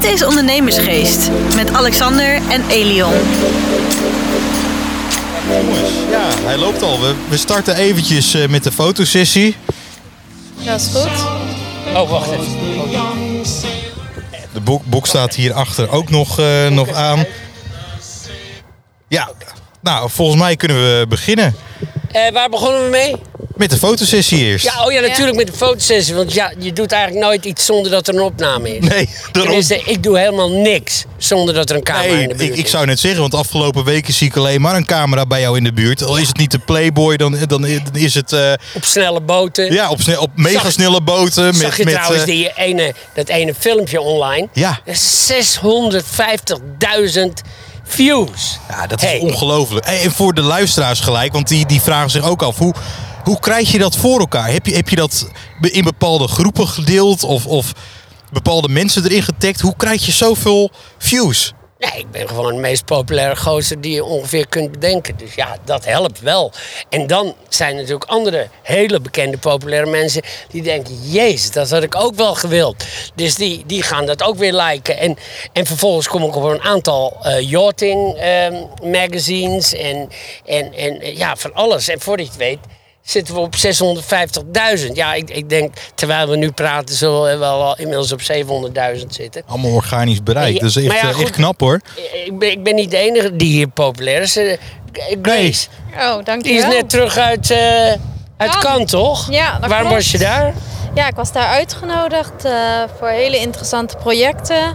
Dit is Ondernemersgeest met Alexander en Elion. Jongens, ja, hij loopt al. We, we starten eventjes eh, met de fotosessie. Dat is goed. Oh, wacht even. De boek, boek staat hierachter ook nog, eh, nog aan. Ja, nou, volgens mij kunnen we beginnen Eh, waar begonnen we mee? met de fotosessie eerst. Ja, oh ja, natuurlijk met de fotosessie. Want ja, je doet eigenlijk nooit iets zonder dat er een opname is. Nee, daarom. Tenminste, ik doe helemaal niks zonder dat er een camera Nee, in de buurt ik, ik is. zou net zeggen, want afgelopen weken zie ik alleen maar een camera bij jou in de buurt. Al is het niet de Playboy, dan, dan dan is het eh, Op snelle boten. ja, op, snel, op mega Zag- snelle boten. Zag met, je met, trouwens eh, die ene, dat ene filmpje online? Ja. 650.000 views. Ja, dat is Hey. ongelooflijk. En voor de luisteraars gelijk, want die, die vragen zich ook af. Hoe, hoe krijg je dat voor elkaar? Heb je, heb je dat in bepaalde groepen gedeeld of, of bepaalde mensen erin getagd? Hoe krijg je zoveel views? Nee, ik ben gewoon de meest populaire gozer die je ongeveer kunt bedenken. Dus ja, dat helpt wel. En dan zijn er natuurlijk andere hele bekende populaire mensen die denken... Jezus, dat had ik ook wel gewild. Dus die, die gaan dat ook weer liken. En, en vervolgens kom ik op een aantal eh, yachting ehm, magazines en, en, en eh, ja, van alles. En voordat je het weet zitten we op 650.000. Ja, ik, ik denk, terwijl we nu praten, zullen we wel al inmiddels op 700.000 zitten. Allemaal organisch bereik. Ja, Dat is echt, ja, eh, echt knap hoor. Ik ben, ik ben niet de enige die hier populair is. Eh, Grace, Oh, die dankjewel. is net terug uit, eh uit Ja. Cannes, toch? Ja, dat Waarom klopt. was je daar? Ja, ik was daar uitgenodigd eh, voor hele interessante projecten.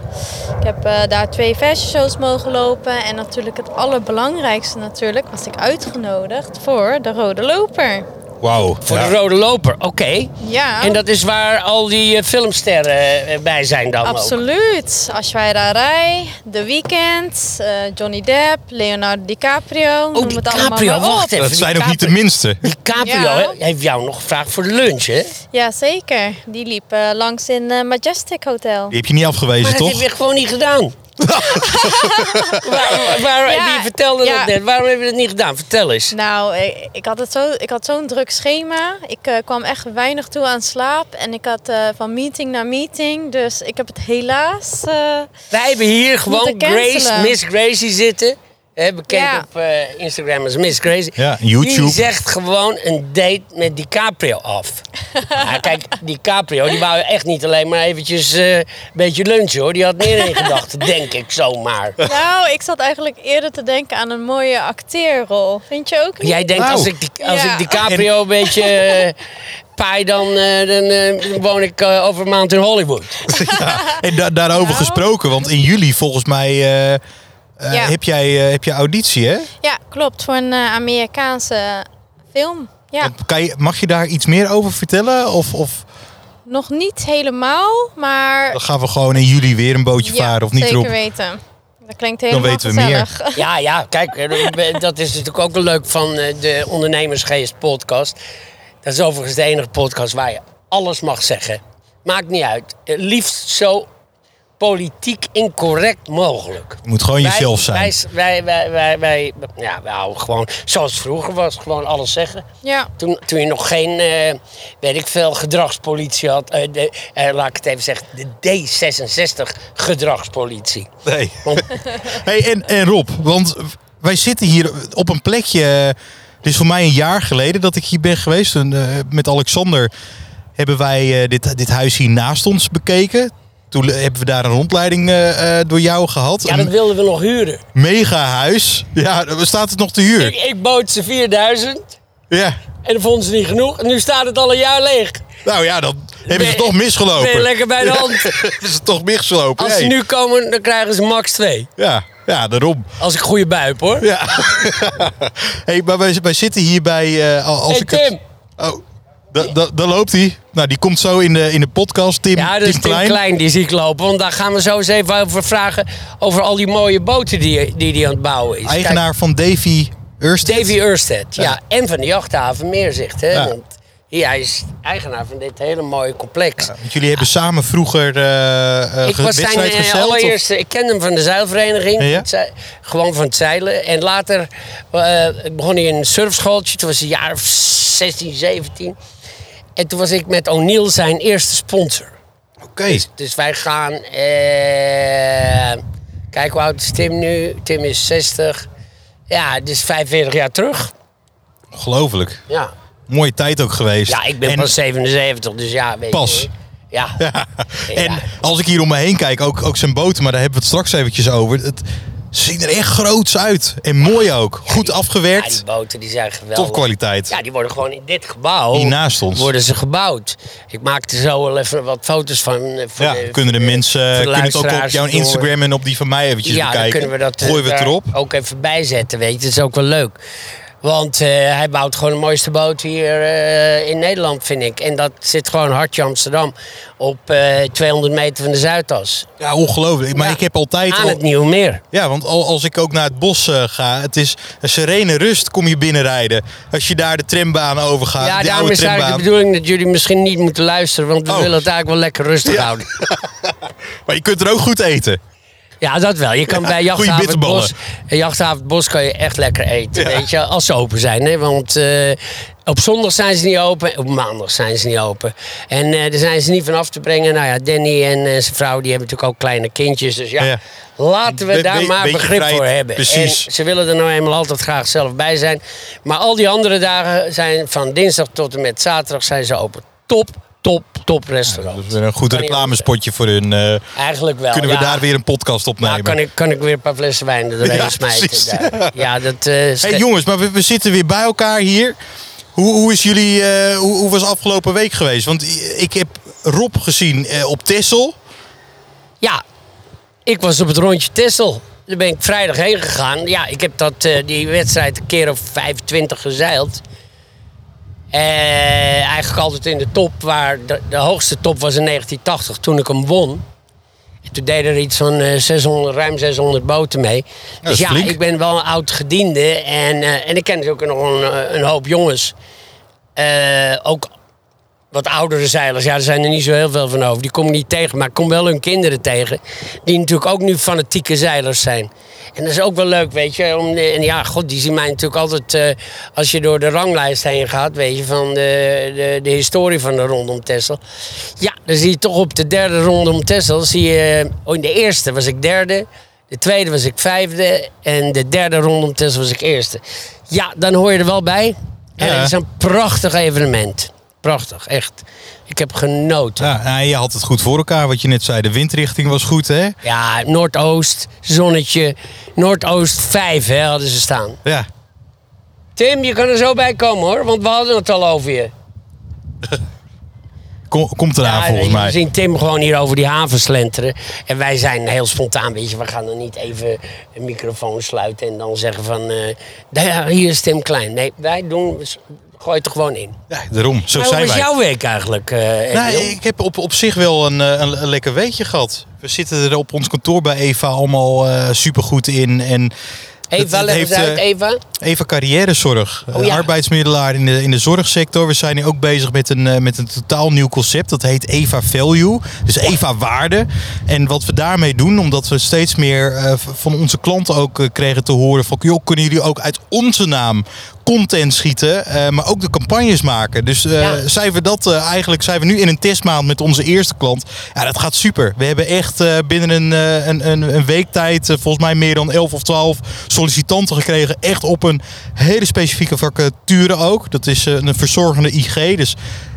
Ik heb eh, daar twee fashion shows mogen lopen. En natuurlijk het allerbelangrijkste natuurlijk was ik uitgenodigd voor de Rode Loper. Wauw. Voor Ja. de Rode Loper, oké. Ja, En dat is waar al die eh, filmsterren eh, bij zijn dan ook? absoluut. Ashwarya Rai, The Weeknd, eh, Johnny Depp, Leonardo DiCaprio. Oh, noem het allemaal DiCaprio, maar op. wacht even. Dat zijn ook niet de DiCaprio- minste. DiCaprio Ja. hè, heeft jou nog gevraagd voor de lunch, hè? Ja, zeker. Die liep langs in eh, Majestic Hotel. Die heb je niet afgewezen, Maar dat toch? heb je gewoon niet gedaan. waar, waar, Ja, die vertelde ja. dat net. Waarom heb je dat niet gedaan? Vertel eens. Nou, ik, ik had, het zo, ik had zo'n druk schema. Ik eh, kwam echt weinig toe aan slaap. En ik had eh, van meeting naar meeting. Dus ik heb het helaas... eh, Wij hebben hier gewoon Grace. Miss Gracie zitten. Hè, bekend Ja. op eh, Instagram als Miss Gracie. Ja, YouTube. Die zegt gewoon een date met DiCaprio af. Ja, kijk, DiCaprio die wou echt niet alleen maar eventjes eh, een beetje lunchen hoor. Die had meer in gedachten, denk ik zomaar. nou, ik zat eigenlijk eerder te denken aan een mooie acteerrol. Vind je ook niet? Jij denkt, als ik, die- als Ja. ik DiCaprio een beetje eh, paai, dan, eh, dan woon ik over een maand in Hollywood. En da- daarover Nou. gesproken, want in juli volgens mij eh, eh, Ja. heb, jij, eh, heb je auditie, hè? Ja, klopt. Voor een Amerikaanse film. Ja, Kan je, mag je daar iets meer over vertellen? Of, of nog niet helemaal, maar... dan gaan we gewoon in juli weer een bootje ja, varen of niet zeker erop? weten. Dat klinkt helemaal weten we meer. Ja, ja, kijk, eh, dat is natuurlijk ook leuk van eh, de Ondernemersgeest podcast. Dat is overigens de enige podcast waar je alles mag zeggen. Maakt niet uit. Liefst zo politiek incorrect mogelijk. Je moet gewoon jezelf zijn. Wij, wij, wij, wij, wij, ja, wij houden gewoon zoals het vroeger was, gewoon alles zeggen. Ja, Toen, toen je nog geen, eh, weet ik veel, gedragspolitie had. eh, de, eh, laat ik het even zeggen, de D66 gedragspolitie. Nee. hey, en, en Rob, want wij zitten hier op een plekje. Het is voor mij een jaar geleden dat ik hier ben geweest. En, eh, met Alexander hebben wij eh, dit, dit huis hier naast ons bekeken. Toen hebben we daar een rondleiding eh, eh, door jou gehad. Ja, dat wilden we nog huren. mega huis. Ja, staat het nog te huur. Ik, ik bood ze 4000 Ja. en dat vonden ze niet genoeg. En nu staat het al een jaar leeg. Nou ja, dan hebben ze toch misgelopen. Ben je lekker bij de hand. hebben ze toch misgelopen. Als ze nu komen, dan krijgen ze max 2. Ja, ja, daarom. Als ik goede bui heb, hoor. Ja. hey, maar wij, wij zitten hier bij... eh, als hey, ik het- Tim. Oh, da- da- daar loopt hij. Nou, die komt zo in de, in de podcast. Tim, Ja, dat is Tim Tim Klein. Klein. die zie ik lopen. Want daar gaan we zo eens even over vragen. Over al die mooie boten die hij die, die aan het bouwen is. Eigenaar van Davy Ørsted. Kijk, Davy Ørsted. Ja. Ja. en van de jachthaven Meerzicht. Hè? Ja. Want ja, hij is eigenaar van dit hele mooie complex. Want jullie hebben samen vroeger eh Ik was zijn eh, of- allereerste, ik kende hem van de zeilvereniging, Ja? Het zei- gewoon van het zeilen. En later begon hij in een surfschooltje, toen was hij een jaar of 16, 17. En toen was ik met O'Neill zijn eerste sponsor. Oké. Dus, dus wij gaan. eh, kijk, hoe oud is Tim nu? Tim is 60. Ja, dus 45 jaar terug. Ongelooflijk. Ja, Mooie tijd ook geweest. ja ik ben En- pas 77, dus ja, weet Pas. je. Ja. Ja. En Ja. als ik hier om me heen kijk, ook, ook zijn boten, maar daar hebben we het straks eventjes over. Het zien er echt groots uit. En mooi ook. Goed Ja, afgewerkt. die boten die zijn geweldig. Topkwaliteit. Ja, die worden gewoon in dit gebouw. Hier naast ons. Worden ze gebouwd. Ik maakte zo wel even wat foto's van. eh, Ja, de- kunnen de mensen de kunnen het ook op jouw. Instagram en op die van mij eventjes Ja, dan bekijken. kunnen we dat eh, Gooien we het erop. ook even bijzetten, weet je. Dat is ook wel leuk. Want eh, hij bouwt gewoon de mooiste boot hier eh, in Nederland, vind ik. En dat zit gewoon hartje Amsterdam. Op eh, 200 meter van de Zuidas. Ja, ongelooflijk. Maar Ja, ik heb altijd Aan al- het Nieuwe Meer. Ja, want al- als ik ook naar het bos eh, ga, het is een serene rust kom je binnenrijden. Als je daar de trambaan overgaat, ja, die daarom is eigenlijk de bedoeling dat jullie misschien niet moeten luisteren. Want we Oh. willen het eigenlijk wel lekker rustig Ja. houden. Maar je kunt er ook goed eten. Ja, dat wel. Je kan bij Jachthaven het. Bos, Jachthaven het Bos kan je echt lekker eten. Weet je, als ze open zijn. Hè? Want eh, op zondag zijn ze niet open. Op maandag zijn ze niet open. En eh daar zijn ze niet van af te brengen. Nou ja, Danny en eh, zijn vrouw die hebben natuurlijk ook kleine kindjes. Dus ja, Ja. laten we Be- daar maar begrip voor hebben. precies. En ze willen er nou eenmaal altijd graag zelf bij zijn. Maar al die andere dagen zijn van dinsdag tot en met zaterdag zijn ze open. Top, top, top restaurant. Dat is weer een goed reclamespotje voor hun. eh, Eigenlijk wel. kunnen we ja. daar weer een podcast opnemen. Nou, kan ik, kan ik weer een paar flessen wijn er doorheen Ja, smijten. daar. Ja, dat... eh, Hey jongens, maar we, we zitten weer bij elkaar hier. Hoe, hoe is jullie, eh, hoe, hoe was afgelopen week geweest? Want ik heb Rob gezien op Tessel. ja, ik was op het rondje Tessel. Daar ben ik vrijdag heen gegaan. Ja, ik heb dat, die wedstrijd een keer of 25 gezeild. Eh, eigenlijk altijd in de top, waar de, de hoogste top was in 1980 toen ik hem won. En toen deden er iets van eh, 600, ruim 600 boten mee. dus ja, flink. ik ben wel een oud gediende. En, eh, en ik ken natuurlijk nog een, eh, een hoop jongens. Eh, ook wat oudere zeilers, ja, er zijn er niet zo heel veel van over. Die kom ik niet tegen, maar ik kom wel hun kinderen tegen. Die natuurlijk ook nu fanatieke zeilers zijn. En dat is ook wel leuk, weet je. Om, en ja, god, die zien mij natuurlijk altijd... eh, als je door de ranglijst heen gaat, weet je, van de, de, de historie van de rondom Texel. Ja, dan zie je toch op de derde rondom Texel, zie je... Oh, in de eerste was ik derde. De tweede was ik vijfde. En de derde rondom Texel was ik eerste. Ja, dan hoor je er wel bij. En het is een prachtig evenement. Prachtig, echt. Ik heb genoten. Ja, nou, je had het goed voor elkaar, wat je net zei. De windrichting was goed, hè? Ja, Noordoost, zonnetje. Noordoost 5 hè, hadden ze staan. Ja. Tim, je kan er zo bij komen hoor, want we hadden het al over je. Kom, komt eraan Ja, volgens we mij. zien Tim gewoon hier over die haven slenteren. En wij zijn heel spontaan, weet je. We gaan dan niet even een microfoon sluiten en dan zeggen van... eh, "Daar, hier is Tim Klein. Nee, wij doen... Gooi het er gewoon in. Ja, daarom. Zo Maar hoe zijn was wij. jouw week eigenlijk, Nou, Emiel? ik heb op, op zich wel een, eh, een, een lekker weekje gehad. We zitten er op ons kantoor bij Eva allemaal eh supergoed in. En Eva, leg eens uit, Eva. Eva Carrièrezorg, Oh, ja. arbeidsmiddelaar in de, in de zorgsector. We zijn nu ook bezig met een, met een totaal nieuw concept. Dat heet Eva Value, dus Eva Waarde. En wat we daarmee doen, omdat we steeds meer van onze klanten ook kregen te horen... van joh, kunnen jullie ook uit onze naam content schieten, eh, maar ook de campagnes maken. Dus eh, Ja. zijn we dat eh, eigenlijk zijn we nu in een testmaand met onze eerste klant. Ja, dat gaat super. We hebben echt binnen een, een, een, een week tijd volgens mij meer dan 11 of 12 sollicitanten gekregen. Echt op een hele specifieke vacature ook. Dat is een verzorgende IG. Dus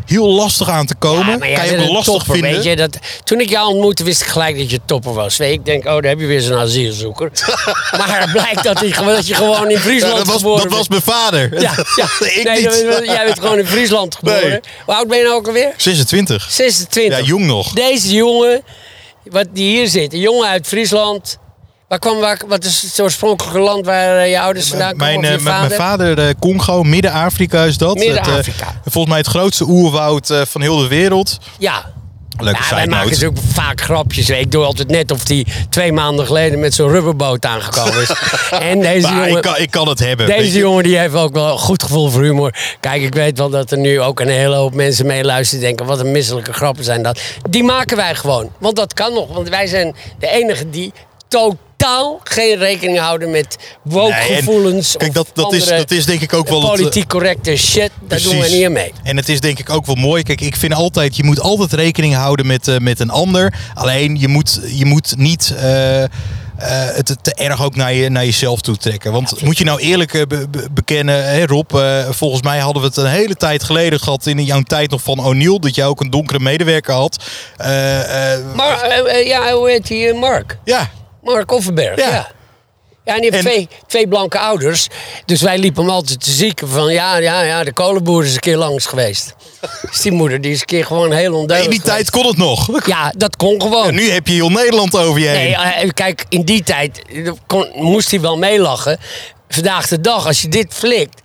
heel lastig aan te komen. Ja, maar kan je ook lastig topper, vinden. Weet je, dat, toen ik jou ontmoette, wist ik gelijk dat je topper was. Weet ik denk, oh, daar heb je weer zo'n asielzoeker. maar het blijkt dat, je gewoon in Ja, Friesland dat was, geboren dat was mijn vader. Ja, ja. ik nee, niet. dat- jij bent gewoon in Friesland geboren. Nee. Hoe oud ben je nou ook alweer? 26. 26. Ja, jong nog. Deze jongen, wat die hier zit, een jongen uit Friesland. Waar kwam, waar, wat is het oorspronkelijke land waar eh, je ouders vandaan komen? Mijn, eh, mijn- mijn vader? vader, eh, Congo, Midden-Afrika is dat. Midden-Afrika. volgens mij het grootste oerwoud van heel de wereld. Ja. Leuke Ja, wij side maken natuurlijk vaak grapjes. Ik doe altijd net of die twee maanden geleden met zo'n rubberboot aangekomen is. en deze Maar jongen, ik, kan, ik kan het hebben. deze jongen die heeft ook wel een goed gevoel voor humor. Kijk, ik weet wel dat er nu ook een hele hoop mensen meeluisteren. Die denken, wat een misselijke grappen zijn dat. Die maken wij gewoon. Want dat kan nog. Want wij zijn de enige die totaal geen rekening houden met woke Nee. Kijk, dat, dat, is, dat is denk ik ook wel... het, eh, Politiek correcte shit, daar doen we niet aan mee. En het is denk ik ook wel mooi. Kijk, ik vind altijd, je moet altijd rekening houden met, eh, met een ander. Alleen, je moet, je moet niet eh, het te erg ook naar, je, naar jezelf toe trekken. Want moet je nou eerlijk be- be- bekennen, hè, Rob, volgens mij hadden we het een hele tijd geleden gehad in jouw tijd nog van O'Neill, dat jij ook een donkere medewerker had. Maar ja, hoe heet eh, Mark. ja, Mark Offenberg, Ja. ja. ja. en die heeft En- twee, twee blanke ouders. Dus wij liepen hem altijd te zieken van... ja, ja, ja, de kolenboer is een keer langs geweest. dus die moeder die is een keer gewoon heel in onduidelijk die tijd kon het nog. Ja, dat kon gewoon. En nu heb je heel Nederland over je heen. Nee, eh, kijk, in die tijd eh, kon, moest hij wel meelachen. Vandaag de dag, als je dit flikt...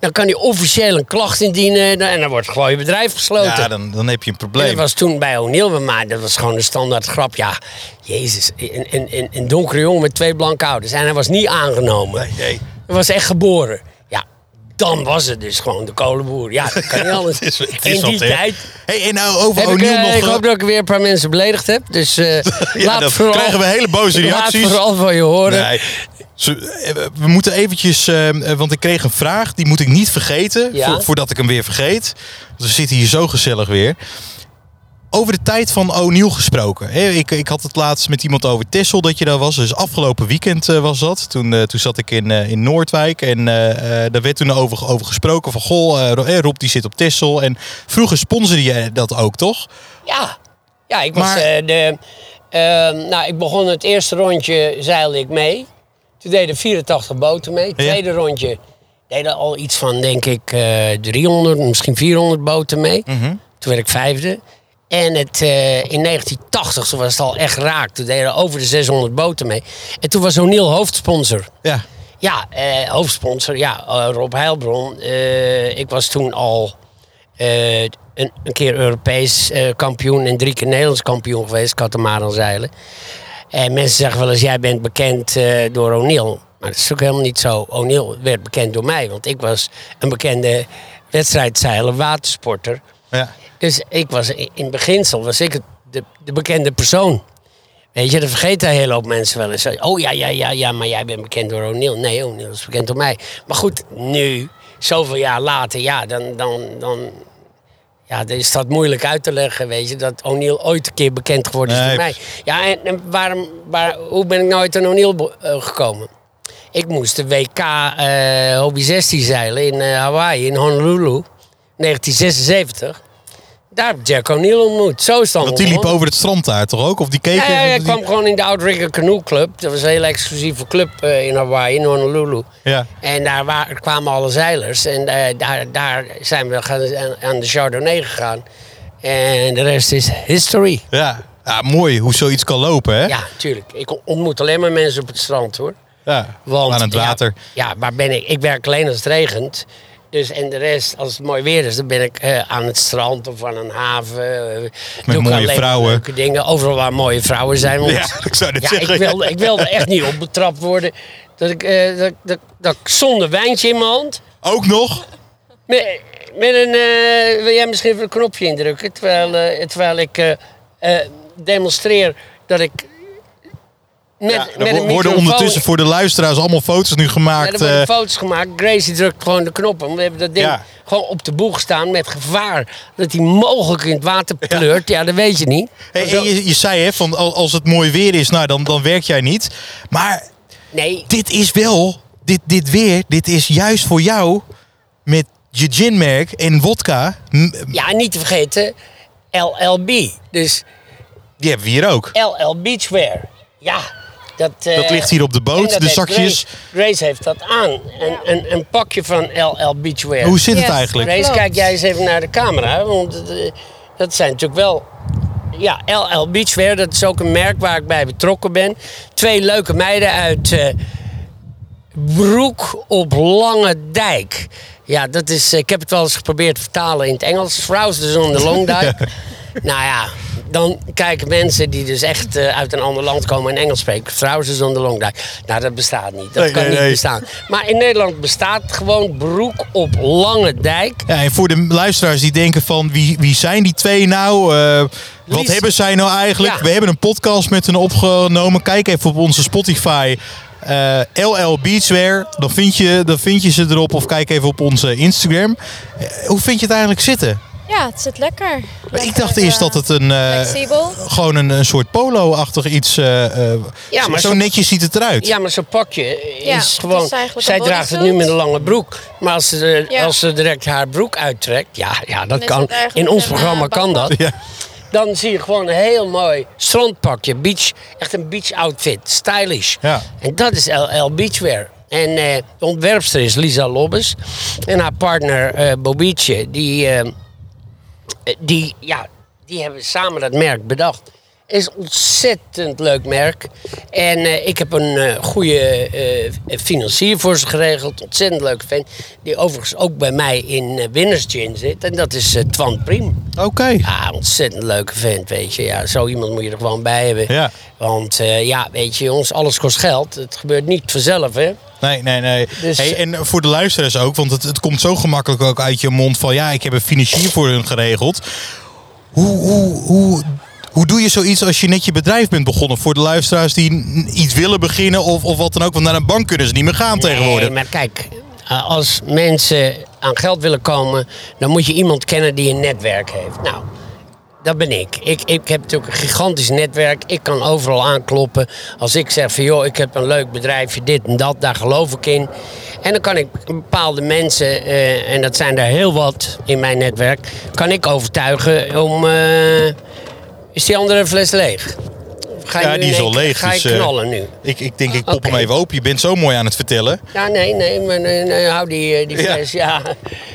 dan kan hij officieel een klacht indienen... en dan wordt gewoon je bedrijf gesloten. ja, dan, dan heb je een En probleem. dat was toen bij O'Neill, maar dat was gewoon een standaard grap. Ja, jezus, een, een, een, donkere jongen met twee blanke ouders. En hij was niet aangenomen. Nee, nee. Hij was echt geboren. Ja, dan was het dus gewoon de kolenboer. Ja, dat kan niet anders. Is, is In die wat, tijd Hey, en nou over O'Neill eh, nog... ik eh, hoop dat ik weer een paar mensen beledigd heb. Dus eh Ja, laat dan vooral, krijgen we hele boze reacties. Laat vooral van je horen. Nee. Eh, We moeten eventjes, eh, eh, want ik kreeg een vraag, die moet ik niet vergeten, Ja. vo- voordat ik hem weer vergeet. Want we zitten hier zo gezellig weer. Over de tijd van O'Neill gesproken. Ik, ik had het laatst met iemand over Tessel dat je daar was. Dus afgelopen weekend was dat. Toen, toen zat ik in, in Noordwijk. En daar werd toen over, over gesproken van... Goh, Ro- Rob die zit op Tessel. En vroeger sponsorde je dat ook, toch? Ja, ja ik was Maar- de. nou, ik begon het eerste rondje zeilde ik mee. Toen deden 84 boten mee. Tweede rondje deden al iets van, denk ik, eh 300, misschien 400 boten mee. Mhm. Toen werd ik vijfde. En het, eh, in 1980 toen was het al echt raak. Toen deden over de 600 boten mee. En toen was O'Neill hoofdsponsor. Ja. Ja, eh, hoofdsponsor, ja, eh, Rob Heilbron. Eh, ik was toen al eh, een, een keer Europees eh, kampioen en drie keer Nederlands kampioen geweest, katamaran zeilen. En mensen zeggen wel eens, jij bent bekend eh, door O'Neill. Maar dat is ook helemaal niet zo. O'Neill werd bekend door mij, want ik was een bekende wedstrijdzeiler, watersporter. ja. Dus ik was in in beginsel was ik de, de bekende persoon. Weet je, dat vergeten een hele hoop mensen wel eens. Oh ja, ja, ja, ja, maar jij bent bekend door O'Neill. Nee, O'Neill is bekend door mij. Maar goed, nu, zoveel jaar later, ja, dan, dan, dan ja, dan is dat moeilijk uit te leggen, weet je. Dat O'Neill ooit een keer bekend geworden is Nee. door mij. Ja, en, en waarom, waar, hoe ben ik nooit aan O'Neill eh, gekomen? Ik moest de WK eh Hobby 16 zeilen in eh, Hawaii, in Honolulu, 1976. Daar heb ik Jack O'Neill ontmoet. Zo is het Want die liep over het strand daar toch ook? Of die keek... Ja, ja, ja, ik kwam gewoon in de Outrigger Canoe Club. Dat was een hele exclusieve club eh, in Hawaii, in Honolulu. Ja. En daar wa- kwamen alle zeilers. En eh, daar, daar zijn we gaan, aan- de Chardonnay gegaan. En de rest is history. Ja. ja, mooi hoe zoiets kan lopen, hè? Ja, tuurlijk. Ik ontmoet alleen maar mensen op het strand, hoor. Ja, Want, aan het ja, water. Ja, waar ben ik? Ik werk alleen als het regent. Dus en de rest, als het mooi weer is, dan ben ik eh, aan het strand of aan een haven. eh, doe ik mooie vrouwen. Leuke dingen. Overal waar mooie vrouwen zijn. Want, Ja, ik zou net ja, zeggen. Ik wilde, ik wilde echt niet op betrapt worden. Dat ik, eh, dat, dat, dat ik zonder wijntje in mijn hand. Ook nog? Met, met een. wil jij misschien even een knopje indrukken? Terwijl, terwijl ik demonstreer dat ik. Met, Ja, met er worden ondertussen voor de luisteraars allemaal foto's nu ja, gemaakt. er worden eh, foto's gemaakt. Gracie drukt gewoon de knoppen. We hebben dat ding Ja. gewoon op de boeg staan met gevaar dat hij mogelijk in het water pleurt. Ja, dat weet je niet. hey, je, je zei hè, van al- als het mooi weer is, nou, dan, dan werk jij niet. Maar Nee, dit is wel, dit, dit weer, dit is juist voor jou met je ginmerk en wodka. Ja, niet te vergeten, LLB. Dus Die hebben we hier ook. LL Beachwear. Ja, dat... eh, Dat ligt hier op de boot, de zakjes. Grace, Grace heeft dat aan. Een, een, een pakje van LL Beachwear. Hoe zit het eigenlijk? Grace, Klopt. kijk jij eens even naar de camera. Want eh, dat zijn natuurlijk wel... Ja, LL Beachwear, dat is ook een merk waar ik bij betrokken ben. Twee leuke meiden uit eh, Broek op Lange Dijk. Ja, dat is, ik heb het wel eens geprobeerd te vertalen in het Engels. Trousers on the Long Dijk. Nou ja, dan kijken mensen die dus echt eh, uit een ander land komen en Engels spreken. Trousers on the long dijk. Nou, dat bestaat niet. Dat Nee, kan nee, niet nee. bestaan. Maar in Nederland bestaat gewoon broek op lange dijk. Ja, en voor de luisteraars die denken van wie, wie zijn die twee nou? Eh, wat Lies- hebben zij nou eigenlijk? Ja. We hebben een podcast met hen opgenomen. Kijk even op onze Spotify. eh, LL Beachwear. Dan vind, je, dan vind je ze erop. Of kijk even op onze Instagram. Hoe vind je het eigenlijk zitten? Ja, het zit lekker. ik dacht eerst eh, dat het een, eh, Flexibel. gewoon een, een soort polo-achtig iets... eh, eh, Ja, zo- maar zo zo- netjes ziet het eruit. Ja, maar zo'n pakje is Ja, gewoon... is zij draagt het nu met een lange broek. Maar als ze, Ja. als ze direct haar broek uittrekt... Ja, ja dat kan. In ons een, programma kan dat. Ja. Dan zie je gewoon een heel mooi strandpakje. Beach, echt een beach outfit. Stylish. Ja. En dat is LL Beachwear. En eh, de ontwerpster is Lisa Lobbes. En haar partner eh Bobietje, die, eh, die, ja, die hebben samen dat merk bedacht. Is een ontzettend leuk merk. En eh, ik heb een eh, goede eh, financier voor ze geregeld. Ontzettend leuke vent. Die overigens ook bij mij in Winners Gin zit. En dat is Twan Priem. Oké. Ja, ontzettend leuke vent, weet je. Ja, zo iemand moet je er gewoon bij hebben. Ja. Want ja, weet je, jongens, alles kost geld. Het gebeurt niet vanzelf, hè. Nee, nee, nee. Dus- hey, en voor de luisteraars ook, want het, het komt zo gemakkelijk ook uit je mond van ja, ik heb een financier voor hun geregeld. Hoe, hoe, hoe, hoe doe je zoiets als je net je bedrijf bent begonnen? Voor de luisteraars die iets willen beginnen of, of wat dan ook, want naar een bank kunnen ze niet meer gaan tegenwoordig. Nee, maar kijk, eh, als mensen aan geld willen komen, dan moet je iemand kennen die een netwerk heeft. Nou, dat ben ik. ik. Ik heb natuurlijk een gigantisch netwerk. Ik kan overal aankloppen. Als ik zeg van joh, ik heb een leuk bedrijfje, dit en dat, daar geloof ik in. En dan kan ik bepaalde mensen, eh, en dat zijn er heel wat in mijn netwerk, kan ik overtuigen om. eh, is die andere fles leeg? Ga je Ja, die is al leeg, Ga je dus, eh, knallen nu? Ik, ik denk, ik pop hem even open. Je bent zo mooi aan het vertellen. Ja, nee, nee, maar nee, nee, hou die, eh, die fles, ja.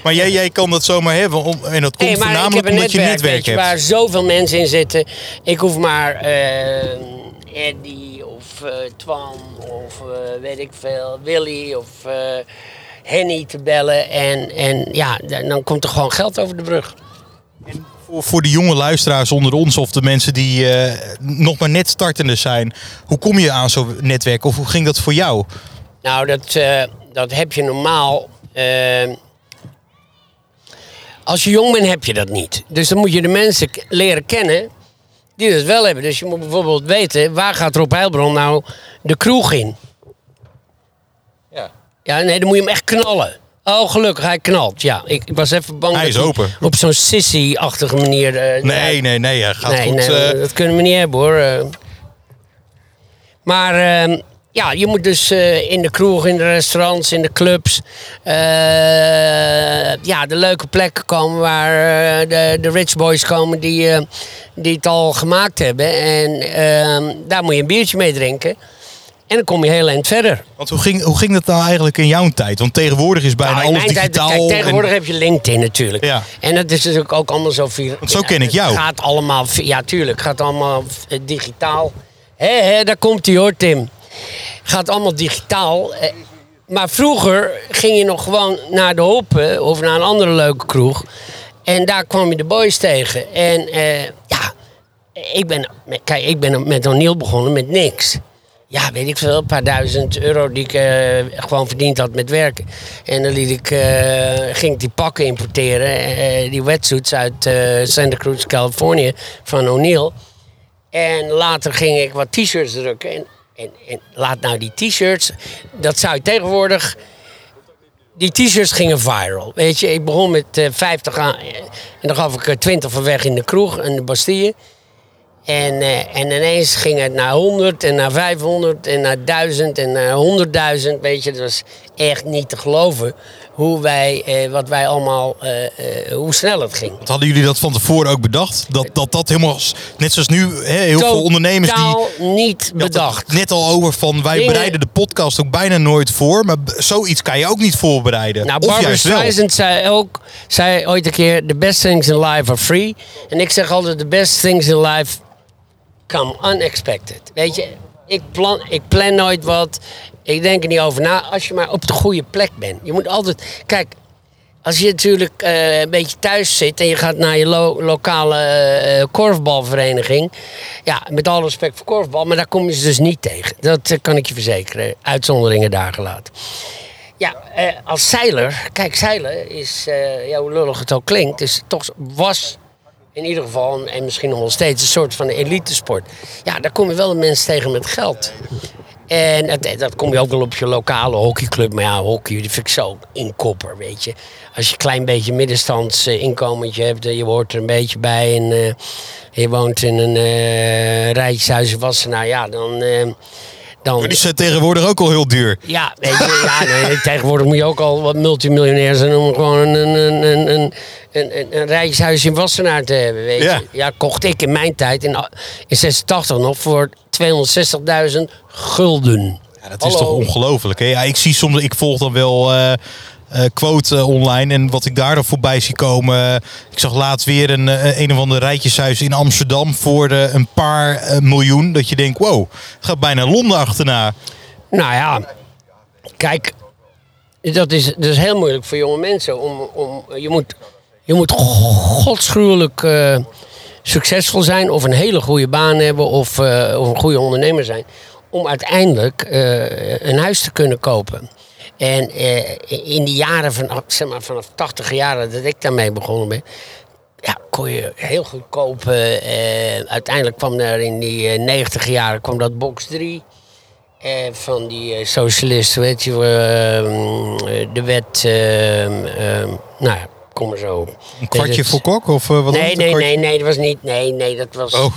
Maar jij, jij kan dat zomaar hebben. Om, en dat komt voornamelijk omdat je netwerk, netwerk je, hebt. waar zoveel mensen in zitten. Ik hoef maar eh Eddie of eh, Twan of weet ik veel, Willy of Henny te bellen. En, en ja, dan komt er gewoon geld over de brug. Voor, voor de jonge luisteraars onder ons of de mensen die eh, nog maar net startende zijn. Hoe kom je aan zo'n netwerk of hoe ging dat voor jou? Nou, dat, eh, dat heb je normaal. eh, als je jong bent, heb je dat niet. Dus dan moet je de mensen leren kennen die dat wel hebben. Dus je moet bijvoorbeeld weten, waar gaat Rob Heilbron nou de kroeg in? Ja. Ja, nee, dan moet je hem echt knallen. Oh, gelukkig, hij knalt. Ja, ik, was even bang Hij dat is open. op zo'n sissy-achtige manier... eh, Nee, nee, nee. Hij gaat nee, goed. nee, eh, dat kunnen we niet hebben hoor. eh. Maar ehm, ja, je moet dus in de kroeg, in de restaurants, in de clubs. ja, de leuke plekken komen waar de, de rich boys komen die, die het al gemaakt hebben. En ehm, daar moet je een biertje mee drinken. En dan kom je heel eind verder. want hoe ging, hoe ging dat nou eigenlijk in jouw tijd? Want tegenwoordig is bijna Nou, alles tijd- digitaal. kijk, tegenwoordig en- heb je LinkedIn natuurlijk. Ja. En dat is natuurlijk ook allemaal zo... vir- Want zo ken ik jou. Het gaat allemaal... Ja, tuurlijk. Het gaat allemaal eh, digitaal. Hé, hé, daar komt hij hoor, Tim. Gaat allemaal digitaal. Eh, Maar vroeger ging je nog gewoon naar de Hoppen of naar een andere leuke kroeg. En daar kwam je de boys tegen. En eh, ja, ik ben, kijk, ik ben met O'Neill begonnen met niks. Ja, weet ik veel, een paar duizend euro die ik eh, gewoon verdiend had met werken. En dan liet ik, eh, ging ik die pakken importeren, eh, die wetsuits uit Santa Cruz, Californië, van O'Neill. En later ging ik wat t-shirts drukken. En, en, en laat nou die t-shirts, dat zou je tegenwoordig die t-shirts gingen viral. Weet je, ik begon met eh 50 aan. En dan gaf ik er 20 van weg in de kroeg, in de Bastille. En, eh, en ineens ging het naar 100 en naar 500 en naar 1000 en naar 100.000. Weet je, dat was echt niet te geloven hoe wij, eh, wat wij allemaal, eh, eh, hoe snel het ging. Hadden jullie dat van tevoren ook bedacht? Dat dat, dat helemaal, net zoals nu, hè, heel veel ondernemers die... Niet bedacht. Net al over van wij Dingen- bereiden de podcast ook bijna nooit voor. Maar zoiets kan je ook niet voorbereiden. Nou, Barbara. Streisand zei ook, zei ooit een keer, the best things in life are free. En ik zeg altijd, the best things in life unexpected. Weet je, ik plan, ik plan nooit wat. Ik denk er niet over na. Als je maar op de goede plek bent. Je moet altijd, kijk, als je natuurlijk eh, een beetje thuis zit en je gaat naar je lo- lokale eh, korfbalvereniging. Ja, met alle respect voor korfbal, maar daar kom je ze dus niet tegen. Dat eh, kan ik je verzekeren. Uitzonderingen daar gelaten. Ja, als zeiler, kijk, zeilen is, ja, hoe lullig het ook klinkt, is toch, was in ieder geval, en misschien nog wel steeds, een soort van elitesport. Ja, daar kom je wel de mensen tegen met geld. En dat, kom je ook wel op je lokale hockeyclub. Maar ja, hockey, vind ik zo inkopper, weet je. Als je een klein beetje middenstands eh, hebt, eh, je hoort er een beetje bij en eh, je woont in een eh rijtjeshuis in Wassenaar, ja, dan... dan Maar die zijn tegenwoordig ook al heel duur. ja, weet je, ja nee, tegenwoordig moet je ook al wat multimiljonair zijn om gewoon een, een, een, een, een, een, een, een rijtjeshuis in Wassenaar te hebben. Weet je. Ja. Ja. kocht ik in mijn tijd, in, in 86 nog, voor 260.000 gulden. Ja, dat is Hallo. toch ongelooflijk. hè? Ja, ik zie soms, ik volg dan wel eh, quote eh, online en wat ik daar dan voorbij zie komen. ik zag laatst weer een, eh, een of ander rijtjeshuis in Amsterdam voor eh, een paar eh, miljoen. Dat je denkt, wow, gaat bijna Londen achterna. Nou ja, kijk, dat is, dat is heel moeilijk voor jonge mensen. Om, om, je, moet, je moet godsgruwelijk eh, succesvol zijn of een hele goede baan hebben of, eh, of een goede ondernemer zijn. Om uiteindelijk eh, een huis te kunnen kopen. En eh, in die jaren van, zeg maar, vanaf 80 jaren dat ik daarmee begonnen ben, ja, kon je heel goed kopen. Eh, uiteindelijk kwam er in die eh, 90 jaren kwam dat box 3. Eh, van die eh, socialisten, weet je, eh, eh, de wet, eh, eh, nou ja, kom maar zo. op. Een kwartje voor kok? Of, eh, wat Nee, nee, nee, nee, dat was niet, nee, nee, dat was Oh,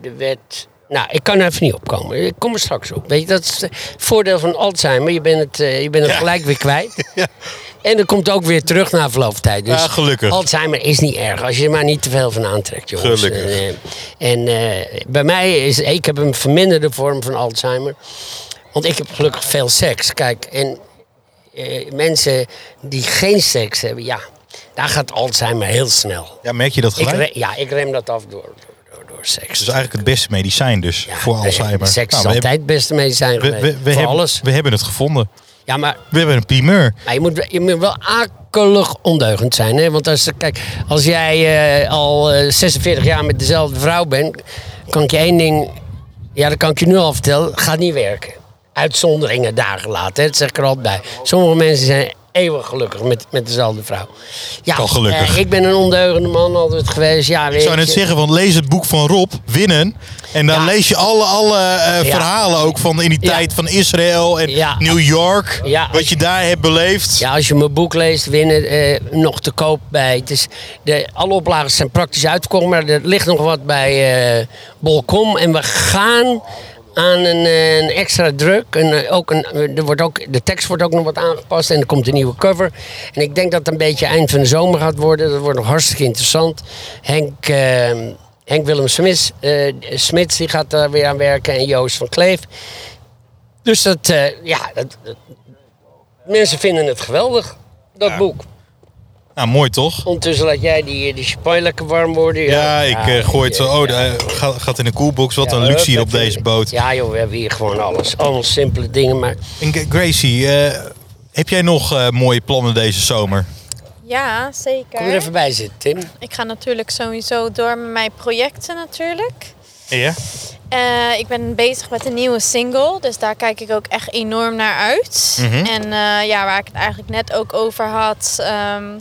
de wet. Nou, ik kan er even niet opkomen. Ik kom er straks op. Weet je, dat is het voordeel van Alzheimer. Je bent het, eh, je bent het Ja. gelijk weer kwijt. Ja. En dat komt ook weer terug na verloop van tijd. Dus Ja, gelukkig. Alzheimer is niet erg. Als je er maar niet te veel van aantrekt, jongens. Gelukkig. En, eh, en eh, bij mij is... Ik heb een verminderde vorm van Alzheimer. Want ik heb gelukkig veel seks. Kijk, en mensen die geen seks hebben... Ja, daar gaat Alzheimer heel snel. ja, merk je dat Ik gelijk? ja, ik rem dat af door, door, seks. Eigenlijk het beste medicijn dus Ja, voor nee, Alzheimer. Seks Nou, is we altijd het beste medicijn we, geweest. we, we, voor hebben, alles. we hebben het gevonden. Ja, maar, We hebben een primeur. maar je, moet, je moet wel akelig ondeugend zijn. Hè? Want als, kijk, als jij eh, al eh, 46 jaar met dezelfde vrouw bent... kan ik je één ding... Ja, dat kan ik je nu al vertellen. gaat niet werken. Uitzonderingen daar gelaten. Hè? Dat zeg ik er altijd bij. Sommige mensen zijn eeuwig gelukkig met, met dezelfde vrouw. Ja, gelukkig. eh, ik ben een ondeugende man altijd geweest. Ja, Ik zou net zeggen, want lees het boek van Rob, Winnen. En dan Ja. lees je alle, alle eh, verhalen ook van in die tijd van Israël en. New York. Ja. Wat je daar hebt beleefd. Ja, als je mijn boek leest, winnen eh, nog te koop bij. Het is, de, alle oplagers zijn praktisch uitgekomen, maar er ligt nog wat bij eh Bolcom. En we gaan aan een, eh, een extra druk. En, eh, ook een, er wordt ook, de tekst wordt ook nog wat aangepast en er komt een nieuwe cover. En ik denk dat het een beetje eind van de zomer gaat worden. Dat wordt nog hartstikke interessant. Henk, eh, Henk Willem Smits, eh, Smits die gaat daar weer aan werken en Joost van Kleef. Dus dat, eh, ja, dat, dat- mensen vinden het geweldig, dat boek. Nou, mooi toch? Ondertussen laat jij die, die champagne lekker warm worden. Ja, ik eh, gooi het zo. Oh, ja. daar gaat, gaat in de koelbox. Wat Ja, een luxe hier op deze boot. Ja joh, we hebben hier gewoon alles. Allemaal simpele dingen, maar... En Gracie, eh, heb jij nog eh, mooie plannen deze zomer? Ja, zeker. Kom er even bij zitten, Tim. Ik ga natuurlijk sowieso door met mijn projecten natuurlijk. Ja. Eh, ik ben bezig met een nieuwe single, dus daar kijk ik ook echt enorm naar uit. Mhm. En eh, ja, waar ik het eigenlijk net ook over had, ehm,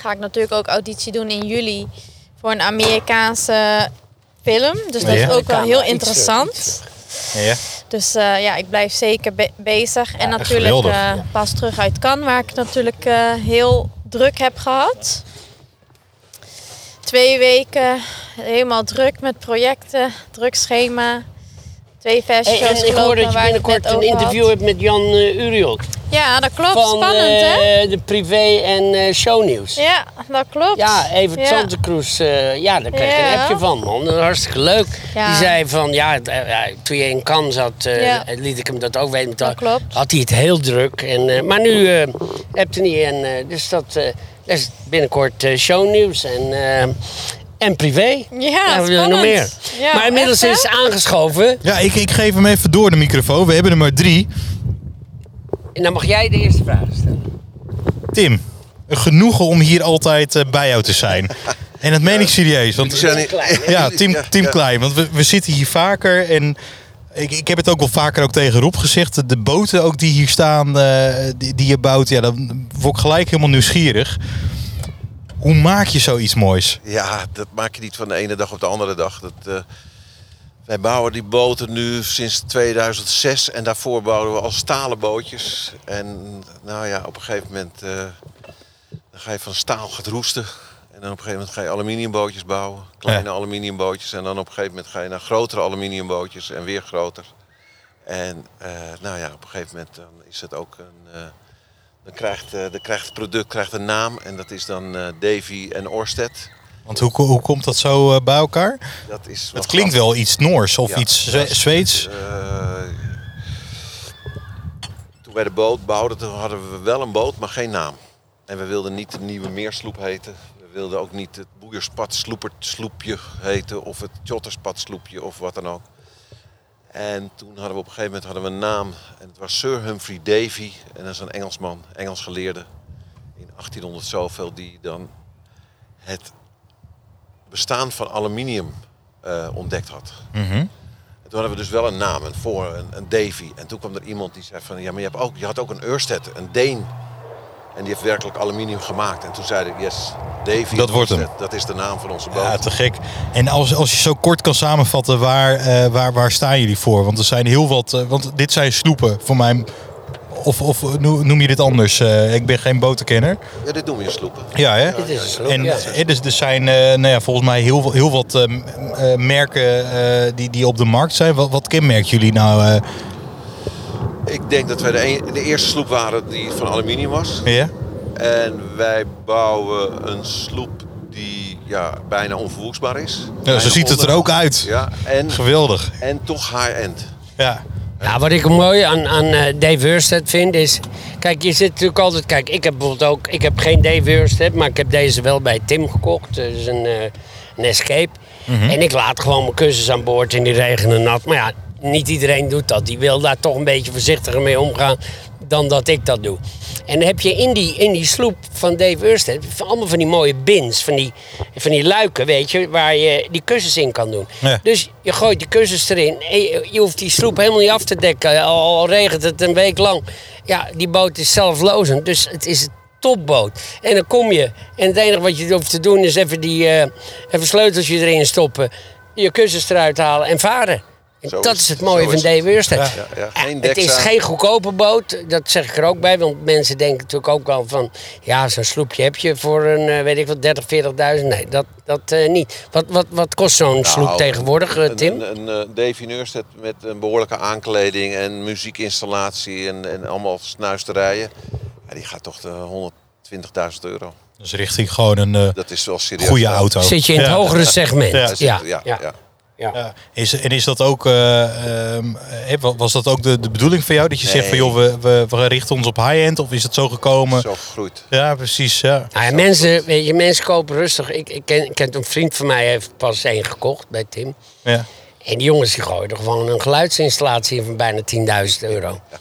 ga ik natuurlijk ook auditie doen in juli voor een Amerikaanse film. Dus dat Ja. is ook wel heel interessant. ja. Dus eh, ja, ik blijf zeker be- bezig. en natuurlijk eh, pas terug uit Cannes, waar ik natuurlijk eh, heel druk heb gehad. Twee weken helemaal druk met projecten, druk schema. Twee Hey, festivals en ik hoor dat je binnenkort een interview hebt met Jan uh, Uriot. Ja, dat klopt. Van Spannend, hè? eh, de privé- en eh, shownieuws. Ja, dat klopt. Ja, even Ja. Santa Cruz. ja, daar kreeg ik een appje van, man. Hartstikke leuk. Ja. Die zei van, ja, toen je in Cannes zat, liet ik hem dat ook weten. Dat klopt. Had hij het heel druk. En, maar nu uh, hebt hij niet. En, dus dat, is binnenkort shownieuws en, en privé. Ja, we nog meer. Ja, maar inmiddels echt, is aangeschoven. Ja, ik, ik geef hem even door de microfoon. We hebben er maar drie. En dan mag jij de eerste vraag stellen. Tim, een genoegen om hier altijd eh, bij jou te zijn. En dat meen ik serieus. Want, Die zijn- Klein, ja, Tim, Ja, Tim ja. Klein. Want we, we zitten hier vaker en ik, ik heb het ook wel vaker ook tegen Rob gezegd. De boten ook die hier staan, eh, die, die je bouwt, ja, dan word ik gelijk helemaal nieuwsgierig. Hoe maak je zoiets moois? Ja, dat maak je niet van de ene dag op de andere dag. Dat, eh, wij bouwen die boten nu sinds 2006 en daarvoor bouwden we al stalen bootjes. En nou ja, op een gegeven moment eh, dan ga je van staal gaat roesten. En dan op een gegeven moment ga je aluminiumbootjes bouwen. Kleine aluminiumbootjes. En dan op een gegeven moment ga je naar grotere aluminiumbootjes en weer groter. En eh, nou ja, op een gegeven moment dan is het ook een... dan krijgt, eh, dan krijgt het product krijgt een naam en dat is dan eh, Davy en Orsted. Want hoe, hoe komt dat zo eh, bij elkaar? Dat, is Het klinkt wel iets Noors of Ja, iets Zweeds. Toen wij de boot bouwden, toen hadden we wel een boot, maar geen naam. En we wilden niet de Nieuwe Meersloep heten. We wilden ook niet het Boeierspad Sloepert Sloepje heten of het Tjotterspad Sloepje of wat dan ook. En toen hadden we op een gegeven moment hadden we een naam. En het was Sir Humphrey Davy. En dat is een Engelsman, Engels geleerde. In 1800 zoveel die dan het bestaan van aluminium eh, ontdekt had. Mhm. En toen hadden we dus wel een naam, een voor, een, een Davy. En toen kwam er iemand die zei van, ja, maar je, hebt ook, je had ook een Ørsted, een Deen. En die heeft werkelijk aluminium gemaakt. En toen zeiden we, yes, Davy Dat wordt hem. Dat is de naam van onze boot. Ja, te gek. En als, als je zo kort kan samenvatten, waar, eh, waar, waar staan jullie voor? Want er zijn heel wat. eh, want dit zijn sloepen voor mij. Of, of noem je dit anders? Eh, ik ben geen botenkenner. Ja, dit noem je sloepen. Ja, hè? Dit is een sloep, En ja. eh, dus er zijn eh, nou ja, volgens mij heel, veel- heel wat merken eh, die, die op de markt zijn. Wat, wat kenmerkt jullie nou? Ik denk dat wij de, een- de eerste sloep waren die van aluminium was. ja? En wij bouwen een sloep die ja, bijna onverwoestbaar is. ja? Bijna Zo ziet het er ook uit. Ja, en, Geweldig. en toch high-end. Ja. Ja, wat ik mooi aan, aan eh, Dave Hurstead vind is... Kijk, je zit natuurlijk altijd... Kijk, ik heb bijvoorbeeld ook... Ik heb geen Dave Hurstead, maar ik heb deze wel bij Tim gekocht. Dus een, eh, een Escape. En ik laat gewoon mijn kussens aan boord in die regen en nat. Maar ja, niet iedereen doet dat. Die wil daar toch een beetje voorzichtiger mee omgaan dan dat ik dat doe. En dan heb je in die, in die sloep van Dave Hurstead van allemaal van die mooie bins, van die, van die luiken, weet je, waar je die kussens in kan doen. Ja. Dus je gooit die kussens erin en je, je hoeft die sloep helemaal niet af te dekken, al, al regent het een week lang. Ja, die boot is zelflozend, dus het is een topboot. En dan kom je en het enige wat je hoeft te doen is even die eh even sleuteltje erin stoppen, je kussens eruit halen en varen. En dat is is het mooie van. Dave Hurstead. Ja, ja, het is geen goedkope boot, dat zeg ik er ook bij. Want mensen denken natuurlijk ook wel van... ja, zo'n sloepje heb je voor een, eh, weet ik wat, 30, 40.000. Nee, dat, dat eh, niet. Wat, wat, wat kost zo'n sloep Nou, tegenwoordig, eh, een- Tim? Een, een, een met een behoorlijke aankleding en muziekinstallatie en, en allemaal snuisterijen. Ja, die gaat toch de 120.000 euro. Dus richting gewoon een eh, Dat is wel serieus. goede auto. Zit je in het Ja. hogere segment? Ja. Ja, ja. Is, en is dat ook, eh, ehm, eh, was dat ook de, de bedoeling van jou? Dat je zegt van joh, we, we, we richten ons op high-end of is het zo gekomen? Zo gegroeid. Ja, precies. Ja. Nou ja, mensen, weet je, mensen kopen rustig. Ik, ik, ken, ik ken een vriend van mij heeft pas één gekocht bij Tim. Ja. En die jongens die gooien er gewoon een geluidsinstallatie in van bijna 10.000 euro. Ja,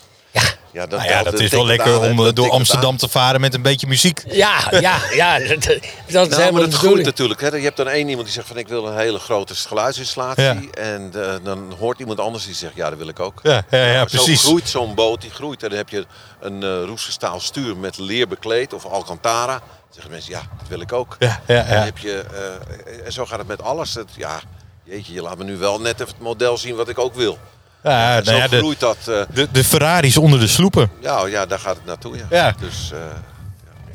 Ja, dat, Nou ja, dat is wel lekker aan, om Dat eh, door Amsterdam aan. te varen met een beetje muziek. ja, ja, ja. Dat, dat is Nou, helemaal maar groeit natuurlijk. Hè. Je hebt dan één iemand die zegt van ik wil een hele grote geluidsinstallatie. Ja. En eh, dan hoort iemand anders die zegt ja, dat wil ik ook. Ja, ja, ja, precies. Zo groeit zo'n boot, die groeit. En dan heb je een eh roestgestaal stuur met leer bekleed of alcantara. Dan zeggen mensen ja, dat wil ik ook. Ja, ja, En, heb je, eh, en zo gaat het met alles. Het, ja, jeetje, je laat me nu wel net even het model zien wat ik ook wil. Ja, En zo nou ja, de, groeit dat. eh, de, de Ferraris onder de sloepen. ja, ja, daar gaat het naartoe. Ja. Ja. Dus, eh,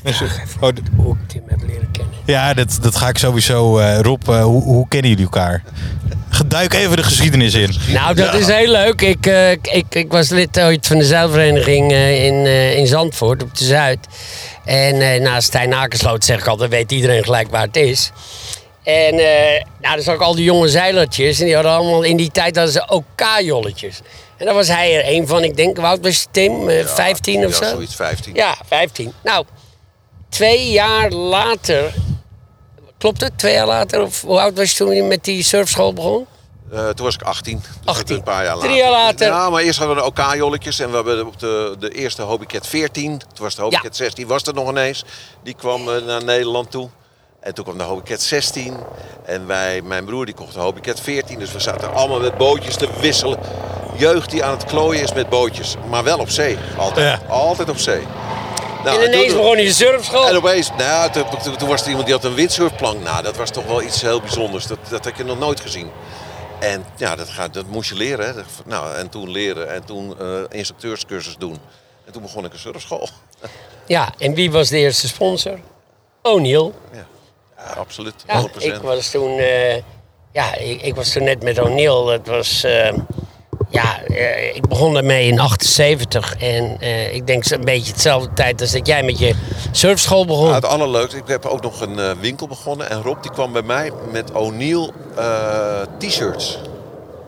Dus, oh, d- Hoe ik Tim heb leren kennen. ja, dat, dat ga ik sowieso. eh Rob, eh, hoe, hoe kennen jullie elkaar? Geduik even de geschiedenis in. Nou, dat is heel leuk. Ik, eh, ik, ik was lid ooit van de zeilvereniging eh, in, eh, in Zandvoort op de Zuid. En eh naast Stijn Akersloot zeg ik altijd, weet iedereen gelijk waar het is. En eh nou, dan zag ik al die jonge zeilertjes. En die hadden allemaal in die tijd hadden ze ook K-jolletjes. En daar was hij er een van. Ik denk, hoe oud was Tim? Eh, 15 of ja, zo? zoiets 15. Ja, 15. Nou, twee jaar later... Klopt het? Twee jaar later? Of hoe oud was je toen je met die surfschool begon? Eh, Eh, toen was ik 18. Dus dat 18. Een paar jaar Drie later. jaar later. Ja, maar eerst hadden we de OK-jolletjes. en we hebben op de, de eerste Hobbycat 14. Toen was de Hobbycat 16, was er nog ineens. Die kwam eh, naar Nederland toe. En toen kwam de Hobbycat 16. En wij, mijn broer die kocht de Hobbycat 14. Dus we zaten allemaal met bootjes te wisselen. Jeugd die aan het klooien is met bootjes. Maar wel op zee. Altijd. Ja. Altijd op zee. Nou, en ineens toen- begon je surfschool. en opeens, nou, ja, toen, toen- toen was er iemand die had een windsurfplank. Nou, dat was toch wel iets heel bijzonders. Dat, dat heb je nog nooit gezien. En ja, dat, gaat, dat moest je leren. Hè. Nou, en toen leren en toen eh, instructeurscursus doen. En toen begon ik een surfschool. Ja, en wie was de eerste sponsor? O'Neill. Ja absoluut. 100%. Ja, ik was toen, eh, ja, ik, ik was toen net met O'Neill. Dat was, eh, ja, eh, ik begon daarmee in 78 en eh, ik denk een beetje hetzelfde tijd als dat jij met je surfschool begon. Ja, het allerleukste, ik heb ook nog een winkel begonnen. En Rob die kwam bij mij met O'Neill eh, t-shirts.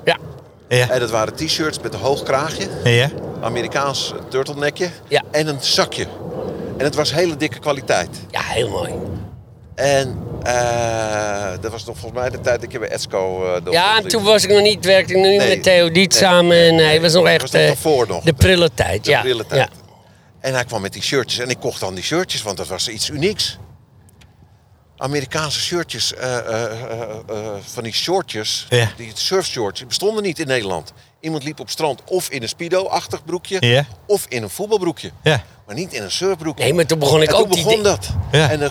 Ja, Ja. En dat waren t-shirts met een hoog kraagje. Ja. Amerikaans turtlenekje. Ja. En een zakje. En het was hele dikke kwaliteit. ja, heel mooi. En eh, dat was nog volgens mij de tijd dat je bij Esco... eh, de Ja, en toen was ik nog niet, werkte ik nog niet Nee, met Theodiet nee, samen. nee, en nee. hij was nog echt was nog eh, daarvoor nog. de prille tijd. De ja. prille tijd. Ja. En hij kwam met die shirtjes en ik kocht dan die shirtjes, want dat was iets unieks. Amerikaanse shirtjes, eh, eh, eh, eh, van die shortjes, Ja. die surfshorts, die bestonden niet in Nederland. Iemand liep op strand of in een speedo-achtig broekje, Ja. of in een voetbalbroekje. Ja. Maar niet in een surfbroekje. Nee, maar toen begon ik en ook toen die begon di- dat. Ja. En dan,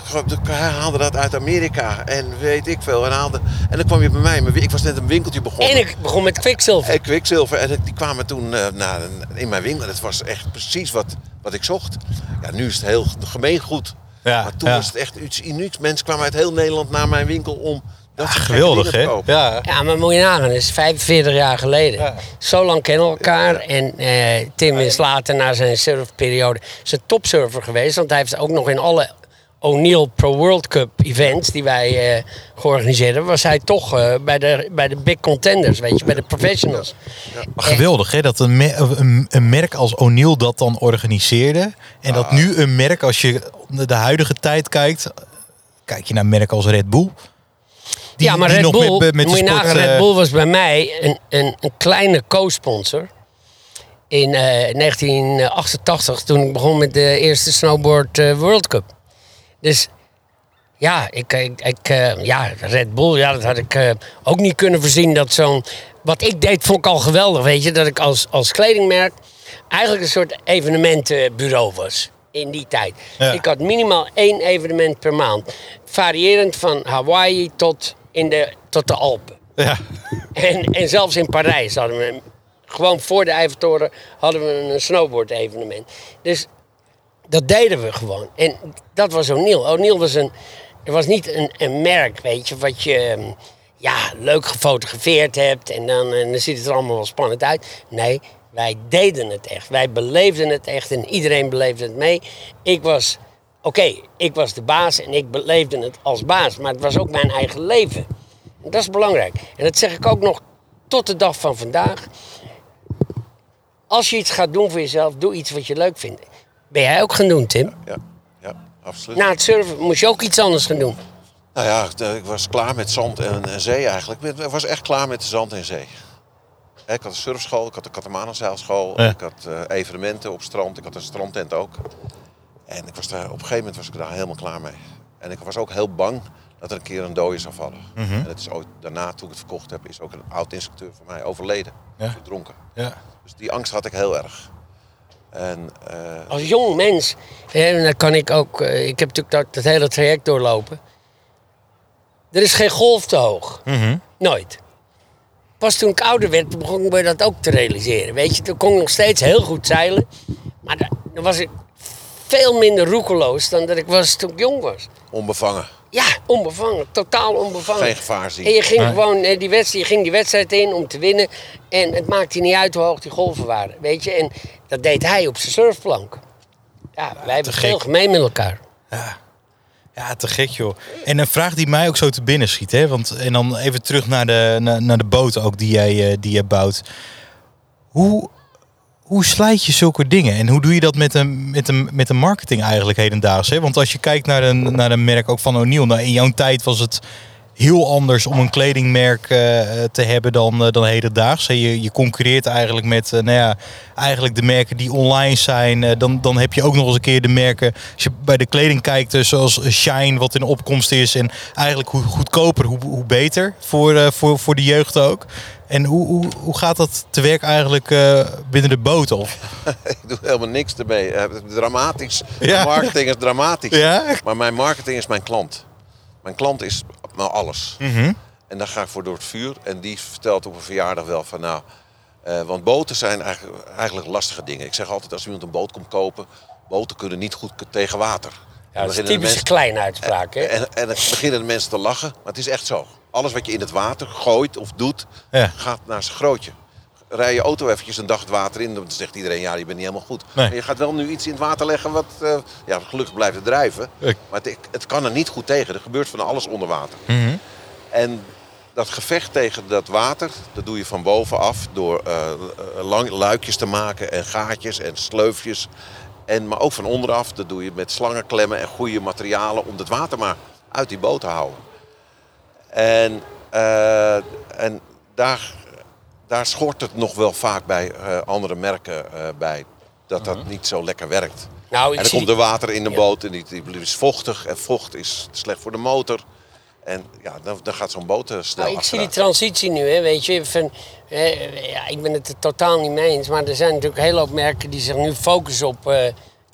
haalde dat uit Amerika en weet ik veel. En, haalde, en dan kwam je bij mij, maar ik was net een winkeltje begonnen. En ik begon met Quicksilver. En Quicksilver. En die kwamen toen eh, naar, in mijn winkel. Dat was echt precies wat, wat ik zocht. Ja, nu is het heel gemeengoed. Ja, maar toen ja. was het echt iets unieks. Mensen kwamen uit heel Nederland naar mijn winkel om dat gekke Geweldig, hè? Ja. Ja, maar moet je nagaan, dat is 45 jaar geleden. Ja. Zo lang kennen we elkaar. En eh, Tim is later na zijn surfperiode zijn topsurfer geweest. Want hij heeft ook nog in alle O'Neill Pro World Cup events die wij eh georganiseerd hebben, was hij toch eh, bij, de, bij de big contenders, weet je, bij de professionals. Maar geweldig, hè? Dat een, me- een, een merk als O'Neill dat dan organiseerde. En dat nu een merk, als je naar de huidige tijd kijkt... Kijk je naar een merk als Red Bull. Die, ja, maar die Red nog Bull, met, met moet de je sport... nagaan, Red eh, Bull was bij mij een, een, een kleine co-sponsor. In eh, 1988, toen ik begon met de eerste Snowboard eh, World Cup. Dus ja, ik, ik, ik, eh, ja, Red Bull, ja, dat had ik eh, ook niet kunnen voorzien. Dat zo'n, wat ik deed, vond ik al geweldig, weet je. Dat ik als, als kledingmerk eigenlijk een soort evenementenbureau was. In die tijd. Ja. Ik had minimaal één evenement per maand. Variërend van Hawaii tot, in de, tot de Alpen. ja. En, en zelfs in Parijs hadden we, gewoon voor de Eiffeltoren, hadden we een snowboard evenement. Dus dat deden we gewoon. En dat was O'Neill. O'Neill was een, er was niet een, een merk, weet je, wat je ehm, ja, leuk gefotografeerd hebt en dan, en dan ziet het er allemaal wel spannend uit. Nee, wij deden het echt. Wij beleefden het echt en iedereen beleefde het mee. Ik was, oké, ik was de baas en ik beleefde het als baas, maar het was ook mijn eigen leven. En dat is belangrijk. En dat zeg ik ook nog tot de dag van vandaag. Als je iets gaat doen voor jezelf, doe iets wat je leuk vindt. Ben jij ook gaan doen, Tim? Ja, ja, absoluut. Na het surfen moest je ook iets anders gaan doen. Nou ja, ik was klaar met zand en, en zee eigenlijk. Ik was echt klaar met de zand en zee. Hè, Ik had een surfschool, ik had een katamaranzeilschool, Ja. ik had eh, evenementen op strand, ik had een strandtent ook. En ik was daar, op een gegeven moment was ik daar helemaal klaar mee. En ik was ook heel bang dat er een keer een dode zou vallen. Mhm. En het is ooit, daarna, toen ik het verkocht heb, is ook een oud instructeur van mij overleden. Ja. Verdronken. Ja. Dus die angst had ik heel erg. En eh, Als jong mens, hè, en dan kan ik ook, eh, ik heb natuurlijk dat, dat hele traject doorlopen. Er is geen golf te hoog. Mhm. Nooit. Pas toen ik ouder werd, begon ik me dat ook te realiseren. Weet je, toen kon ik nog steeds heel goed zeilen. Maar da- dan was ik veel minder roekeloos dan dat ik was toen ik jong was. onbevangen, Ja, onbevangen. Totaal onbevangen. geen gevaar zien. En je ging Nee. gewoon eh, die wedstrijd, je ging die wedstrijd in om te winnen. En het maakte niet uit hoe hoog die golven waren. Weet je, en dat deed hij op zijn surfplank. Ja, wij hebben veel gemeen met elkaar. Ja, te gek joh. En een vraag die mij ook zo te binnen schiet. Hè? Want, en dan even terug naar de, naar, naar de boten ook die jij, eh, die jij bouwt. Hoe, hoe slijt je zulke dingen? En hoe doe je dat met een, met een, met een marketing eigenlijk hedendaags? Hè? Want als je kijkt naar een, naar een merk ook van O'Neill. Nou, in jouw tijd was het heel anders om een kledingmerk eh, te hebben dan, eh, dan hedendaags. Je, je concurreert eigenlijk met eh, nou ja, eigenlijk de merken die online zijn. Dan, dan heb je ook nog eens een keer de merken. Als je bij de kleding kijkt, zoals Shine, wat in opkomst is. En eigenlijk hoe goedkoper, hoe, hoe beter voor, voor, voor de jeugd ook. En hoe, hoe, hoe gaat dat te werk eigenlijk binnen de boot? Of? Ik doe helemaal niks ermee. Dramatisch. Ja. Marketing is dramatisch. Ja? Maar mijn marketing is mijn klant. Mijn klant is nou alles. Mhm. En daar ga ik voor door het vuur. En die vertelt op een verjaardag wel van nou... eh, want boten zijn eigenlijk, eigenlijk lastige dingen. Ik zeg altijd als iemand een boot komt kopen... boten kunnen niet goed tegen water. Ja, dat is een Dan typische kleine uitspraak. Hè? En, en dan beginnen de mensen te lachen. Maar het is echt zo. Alles wat je in het water gooit of doet, Ja. gaat naar zijn grootje. Rij je auto eventjes een dag het water in, dan zegt iedereen, ja, je bent niet helemaal goed. Nee. Maar je gaat wel nu iets in het water leggen wat, eh, ja, gelukkig blijft het drijven. Ik- Maar het, het kan er niet goed tegen. Er gebeurt van alles onder water. Mhm. En dat gevecht tegen dat water, dat doe je van bovenaf door eh, lang, luikjes te maken en gaatjes en sleufjes. En, maar ook van onderaf, dat doe je met slangenklemmen en goede materialen om het water maar uit die boot te houden. En, eh, en daar, daar schort het nog wel vaak bij eh, andere merken eh, bij, dat dat niet zo lekker werkt. Nou, En dan zie komt er water in de boot en die, die is vochtig. En vocht is slecht voor de motor. En ja, dan, dan gaat zo'n boot eh, snel Nou, ik zie die transitie nu, hè, weet je. Van, eh, ja, ik ben het er totaal niet mee eens. Maar er zijn natuurlijk een hele hoop merken die zich nu focussen op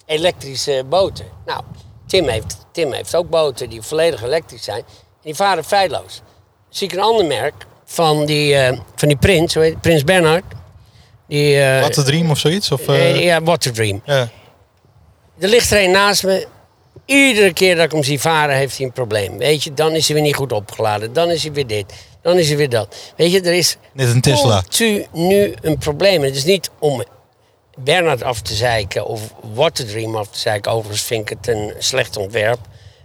elektrische boten. Nou, Tim heeft, Tim heeft ook boten die volledig elektrisch zijn. En die varen feilloos. Zie ik een ander merk van die, eh, van die prins? Prins Bernhard. Die, de Dream of zoiets? Of, eh, ja, Waterdream. ja. Er ligt er een naast me. Iedere keer dat ik hem zie varen, heeft hij een probleem. Weet je, dan is hij weer niet goed opgeladen. Dan is hij weer dit. Dan is hij weer dat. Weet je, er is Net een Tesla. nu een probleem. Het is niet om Bernard af te zeiken of Waterdream af te zeiken. Overigens vind ik het een slecht ontwerp.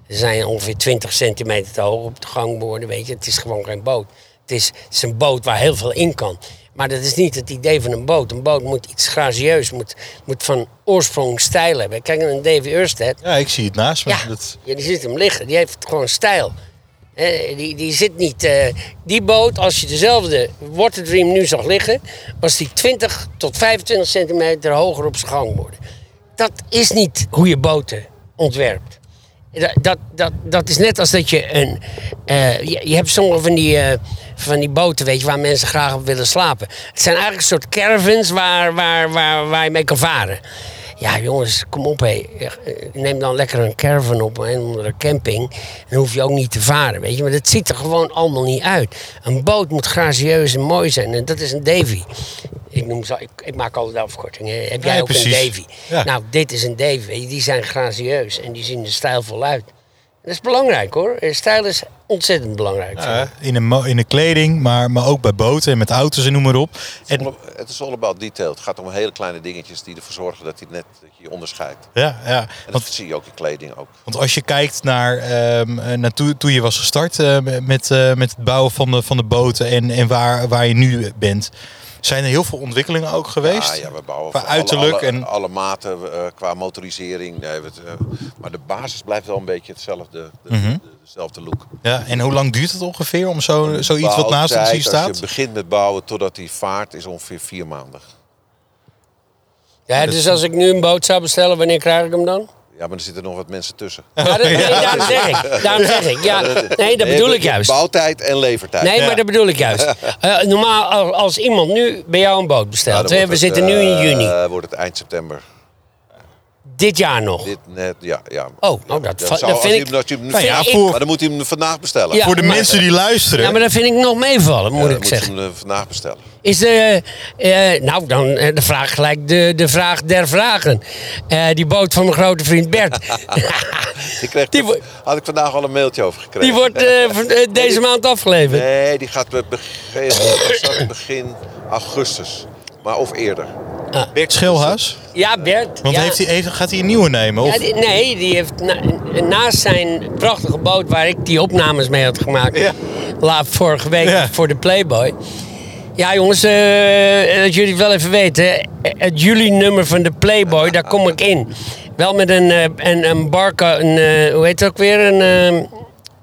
Er zijn ongeveer 20 centimeter te hoog op de gangborden. Weet je, het is gewoon geen boot. Het is, het is een boot waar heel veel in kan. Maar dat is niet het idee van een boot. Een boot moet iets gracieus, moet, moet van oorsprong stijl hebben. Kijk naar een Davy Erstedt. ja, ik zie het naast me. Ja, Dat, ja, die ziet hem liggen. Die heeft gewoon stijl. Die, die zit niet... eh, die boot, als je dezelfde Waterdream nu zag liggen... was die 20 tot 25 centimeter hoger op zijn gangborden. Dat is niet hoe je boten ontwerpt. Dat, dat, dat, is net als dat je een... eh, je, je hebt sommige van die, eh, van die boten, weet je, waar mensen graag op willen slapen. Het zijn eigenlijk een soort caravans waar, waar, waar, waar je mee kan varen. Ja, jongens, kom op, hé. Neem dan lekker een caravan op een onder een camping. Dan hoef je ook niet te varen, weet je. Maar dat ziet er gewoon allemaal niet uit. Een boot moet gracieus en mooi zijn. En dat is een Davy. Ik, noem zo, ik, ik maak altijd afkortingen. Heb jij Ja, ook precies. een Davy? Ja. Nou, dit is een Davy. Die zijn gracieus en die zien er stijlvol uit. Dat is belangrijk hoor. Eh, Stijl is ontzettend belangrijk. ja, in, de in de kleding, maar, maar ook bij boten en met auto's en noem maar op. En, Het is all about detail. Het gaat om hele kleine dingetjes die ervoor zorgen dat je net dat je je onderscheidt. ja, ja. En dat Want, zie je ook in kleding ook. want als je kijkt naar, ehm, eh, naar toe, toen je was gestart eh, met, eh, met het bouwen van de, van de boten en, en waar, waar je nu bent, zijn er heel veel ontwikkelingen ook geweest? Ja, ja, we bouwen Qua voor alle- uiterlijk alle, en- alle maten eh, qua motorisering. Nee, we- eh, maar de basis blijft wel een beetje hetzelfde, de, Mhm. de- dezelfde look. Ja, en hoe lang duurt het ongeveer om zo, zoiets wat naast ons Bouwtijd, hier Als staat? je begint met bouwen totdat hij vaart, is ongeveer vier maanden. Ja, dus als ik nu een boot zou bestellen, wanneer krijg ik hem dan? Ja, maar er zitten nog wat mensen tussen. Ja, dat, nee, daarom zeg ik. Daarom zeg ik. Ja, nee, dat bedoel ik juist. Bouwtijd en levertijd. Nee, maar dat bedoel ik juist. Normaal, als, iemand nu bij jou een boot bestelt. hè, wordt we het, zitten nu in eh, juni. wordt het eind september. Dit jaar nog. Dit net, ja. ja. Oh, nou, dat, zou- dat als vind ik... hem- als je hem- Nou ja, voor, Maar dan moet hij hem vandaag bestellen. Ja, voor de maar- mensen die luisteren. Ja, maar dat vind ik nog meevallen, moet Ja, ik dan moet zeggen. je hem eh, vandaag bestellen. Is de, eh, nou, dan eh, de vraag gelijk de, de vraag der vragen. Eh, die boot van mijn grote vriend Bert. Die kreeg, Die had ik vandaag al een mailtje over gekregen. die wordt deze maand afgeleverd. Nee, die gaat begin, begin augustus. Maar of eerder. Bert Schilhuis? Ja, Bert. Want ja. heeft hij, heeft- gaat hij een nieuwe nemen? Of? Ja, die- nee, die heeft na- naast zijn prachtige boot waar ik die opnames mee had gemaakt. Ja. La, vorige week Ja. voor de Playboy. Ja, jongens, eh, dat jullie het wel even weten. Het juli-nummer van de Playboy, daar kom ik in. Wel met een, eh, een, een barca, een, eh, hoe heet het ook weer? Een, eh,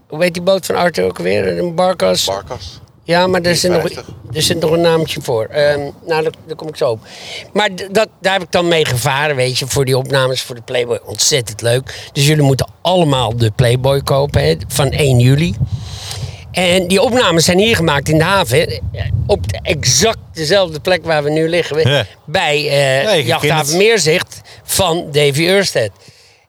hoe heet die boot van Arthur ook weer? Een Barkas? Barkas. Ja, maar er zit, nog, 54. er zit nog een naamje voor. Ehm, nou, daar, daar kom ik zo op. Maar dat, daar heb ik dan mee gevaren, weet je, voor die opnames voor de Playboy. Ontzettend leuk. Dus jullie moeten allemaal de Playboy kopen hè, van 1 juli. En die opnames zijn hier gemaakt in de haven. Op de exact dezelfde plek waar we nu liggen. Ja. Bij eh Jachthaven. Meerzicht van Davy Ørsted.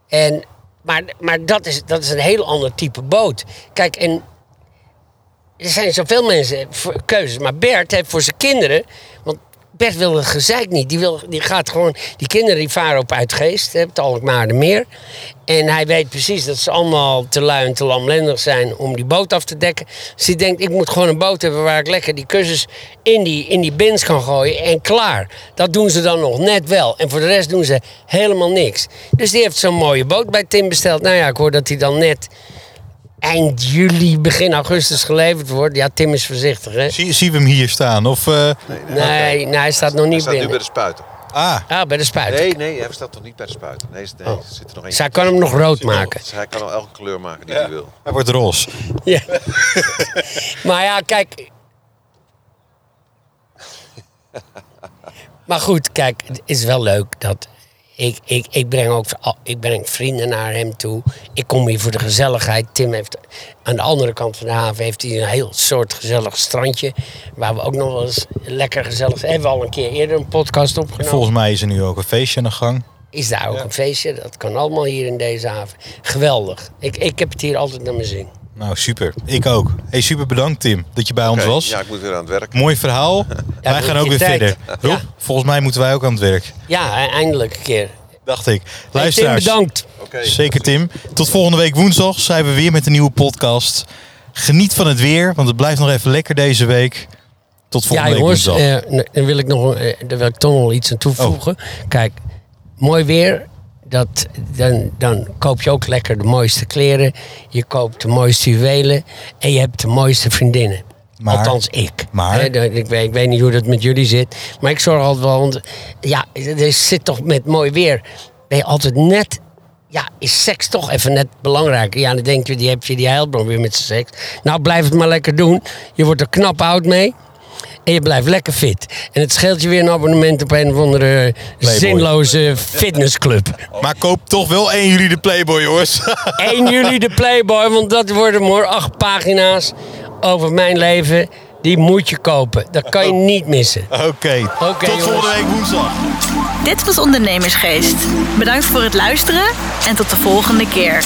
En, maar maar dat, is, dat is een heel ander type boot. Kijk, en er zijn zoveel mensen keuzes. Maar Bert heeft voor zijn kinderen. Want Bert wil het gezeik niet. Die, wil, die gaat gewoon. Die kinderen die varen op Uitgeest. hè, Het Alkmaardermeer. En hij weet precies dat ze allemaal te lui en te lamlendig zijn om die boot af te dekken. Dus hij denkt: ik moet gewoon een boot hebben waar ik lekker die kussens in die, in die bins kan gooien. En klaar. Dat doen ze dan nog net wel. En voor de rest doen ze helemaal niks. Dus die heeft zo'n mooie boot bij Tim besteld. Nou ja, ik hoor dat hij dan net eind juli, begin augustus geleverd wordt. Ja, Tim is voorzichtig, hè? Zie, zien we hem hier staan? Of, eh, Nee, nee, hij staat nog Hij niet staat nu binnen. bij de spuiten. ah, Ah, bij de spuit. Nee, nee, hij staat nog niet bij de spuiten. Nee, nee Oh. zit er nog één. Zij kan hem nog rood maken. Hij kan al elke kleur maken die hij wil. hij wordt roze. Ja. maar ja, kijk. maar goed, kijk, het is wel leuk dat. Ik, ik, ik breng ook ik breng vrienden naar hem toe. Ik kom hier voor de gezelligheid. Tim heeft aan de andere kant van de haven heeft hij een heel soort gezellig strandje. Waar we ook nog wel eens lekker gezellig zijn. Hebben we al een keer eerder een podcast opgenomen. Volgens mij is er nu ook een feestje aan de gang. Is daar ook een feestje? Dat kan allemaal hier in deze haven. Geweldig. Ik, ik heb het hier altijd naar mijn zin. Nou, super. Ik ook. Hey, super bedankt Tim dat je bij ons was. Ja, ik moet weer aan het werk. Mooi verhaal. wij gaan ook weer tijd. verder. Rob, Ja. volgens mij moeten wij ook aan het werk. Ja, e- eindelijk een keer. Dacht ik. Hey, Tim, Luisteraars. bedankt. Zeker Tim. Tot volgende week woensdag zijn we weer met een nieuwe podcast. Geniet van het weer, want het blijft nog even lekker deze week. Tot Ja, volgende week jongens, woensdag. eh, dan wil ik nog eh, daar wil ik toch nog iets aan toevoegen. Kijk, mooi weer. Dat, dan, dan koop je ook lekker de mooiste kleren. Je koopt de mooiste juwelen. En je hebt de mooiste vriendinnen. Maar- Althans, ik. maar- ik, weet, ik weet niet hoe dat met jullie zit. Maar ik zorg altijd wel. Want ja, er zit toch met mooi weer. Ben je altijd net. Ja, is seks toch even net belangrijk? Ja, dan denk je, die heb je die heilbron weer met zijn seks. Nou, blijf het maar lekker doen. Je wordt er knap oud mee. En je blijft lekker fit. En het scheelt je weer een abonnement op een of andere Playboy. zinloze fitnessclub. Maar koop toch wel 1 juli de Playboy, jongens. 1 juli de Playboy, want dat worden maar acht pagina's over mijn leven. Die moet je kopen. Dat kan je niet missen. Oké. Oké, Tot jongens. volgende week woensdag. Dit was Ondernemersgeest. Bedankt voor het luisteren en tot de volgende keer.